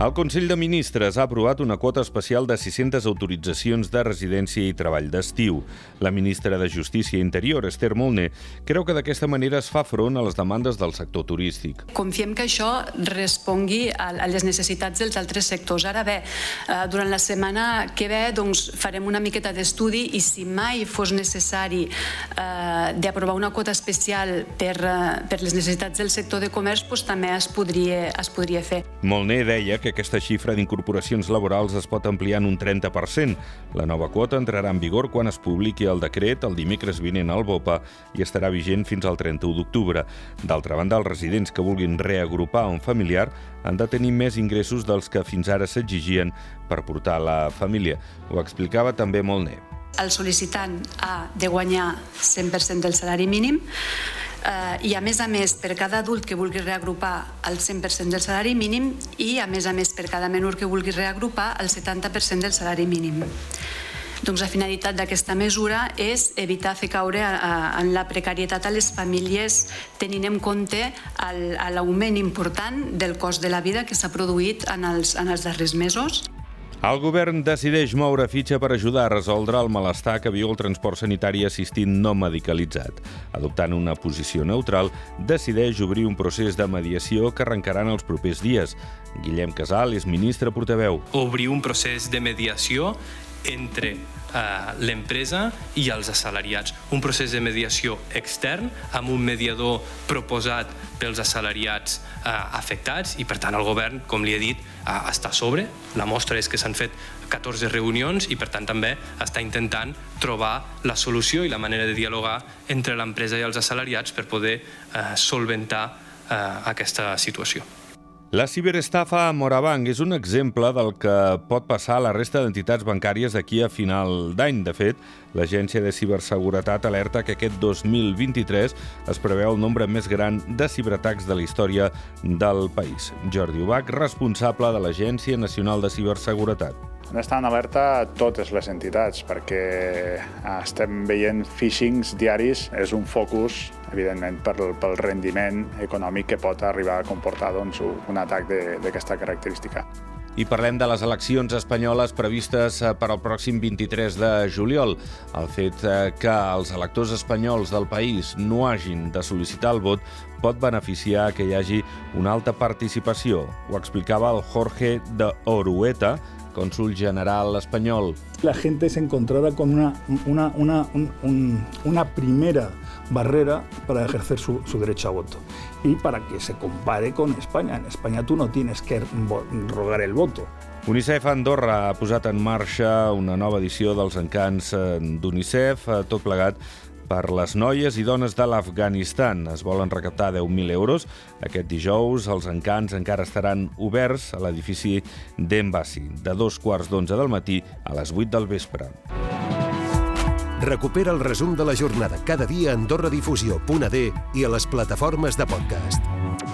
El Consell de Ministres ha aprovat una quota especial de 600 autoritzacions de residència i treball d'estiu. La ministra de Justícia i Interior, Esther Molné, creu que d'aquesta manera es fa front a les demandes del sector turístic. Confiem que això respongui a, les necessitats dels altres sectors. Ara bé, eh, durant la setmana que ve doncs, farem una miqueta d'estudi i si mai fos necessari eh, d'aprovar una quota especial per, eh, per les necessitats del sector de comerç, doncs, també es podria, es podria fer. Molné deia que aquesta xifra d'incorporacions laborals es pot ampliar en un 30%. La nova quota entrarà en vigor quan es publiqui el decret el dimecres vinent al BOPA i estarà vigent fins al 31 d'octubre. D'altra banda, els residents que vulguin reagrupar un familiar han de tenir més ingressos dels que fins ara s'exigien per portar la família. Ho explicava també Molné. El sol·licitant ha de guanyar 100% del salari mínim, eh, i a més a més per cada adult que vulgui reagrupar el 100% del salari mínim i a més a més per cada menor que vulgui reagrupar el 70% del salari mínim. Doncs la finalitat d'aquesta mesura és evitar fer caure a, a, en la precarietat a les famílies tenint en compte l'augment important del cost de la vida que s'ha produït en els, en els darrers mesos. El govern decideix moure fitxa per ajudar a resoldre el malestar que viu el transport sanitari assistit no medicalitzat. Adoptant una posició neutral, decideix obrir un procés de mediació que arrencarà en els propers dies. Guillem Casal és ministre portaveu. Obrir un procés de mediació entre l'empresa i els assalariats. Un procés de mediació extern amb un mediador proposat pels assalariats eh, afectats i per tant el govern, com li he dit, eh, està a sobre. La mostra és que s'han fet 14 reunions i per tant també està intentant trobar la solució i la manera de dialogar entre l'empresa i els assalariats per poder eh, solventar eh, aquesta situació. La ciberestafa a Morabanc és un exemple del que pot passar a la resta d'entitats bancàries d'aquí a final d'any. De fet, l'Agència de Ciberseguretat alerta que aquest 2023 es preveu el nombre més gran de ciberatacs de la història del país. Jordi Ubach, responsable de l'Agència Nacional de Ciberseguretat. Han d'estar en alerta totes les entitats perquè estem veient phishings diaris, és un focus, evidentment, pel, pel rendiment econòmic que pot arribar a comportar doncs, un atac d'aquesta característica. I parlem de les eleccions espanyoles previstes eh, per al pròxim 23 de juliol. El fet eh, que els electors espanyols del país no hagin de sol·licitar el vot pot beneficiar que hi hagi una alta participació. Ho explicava el Jorge de Orueta, cónsul general español. La gente se encontrará con una, una, una, un, una primera barrera para ejercer su, su, derecho a voto y para que se compare con España. En España tú no tienes que rogar el voto. UNICEF Andorra ha posat en marxa una nova edició dels encants eh, d'UNICEF, eh, tot plegat per les noies i dones de l'Afganistan. Es volen recaptar 10.000 euros. Aquest dijous els encants encara estaran oberts a l'edifici d'Embassy, de dos quarts d'onze del matí a les 8 del vespre. Recupera el resum de la jornada cada dia a AndorraDifusió.d i a les plataformes de podcast.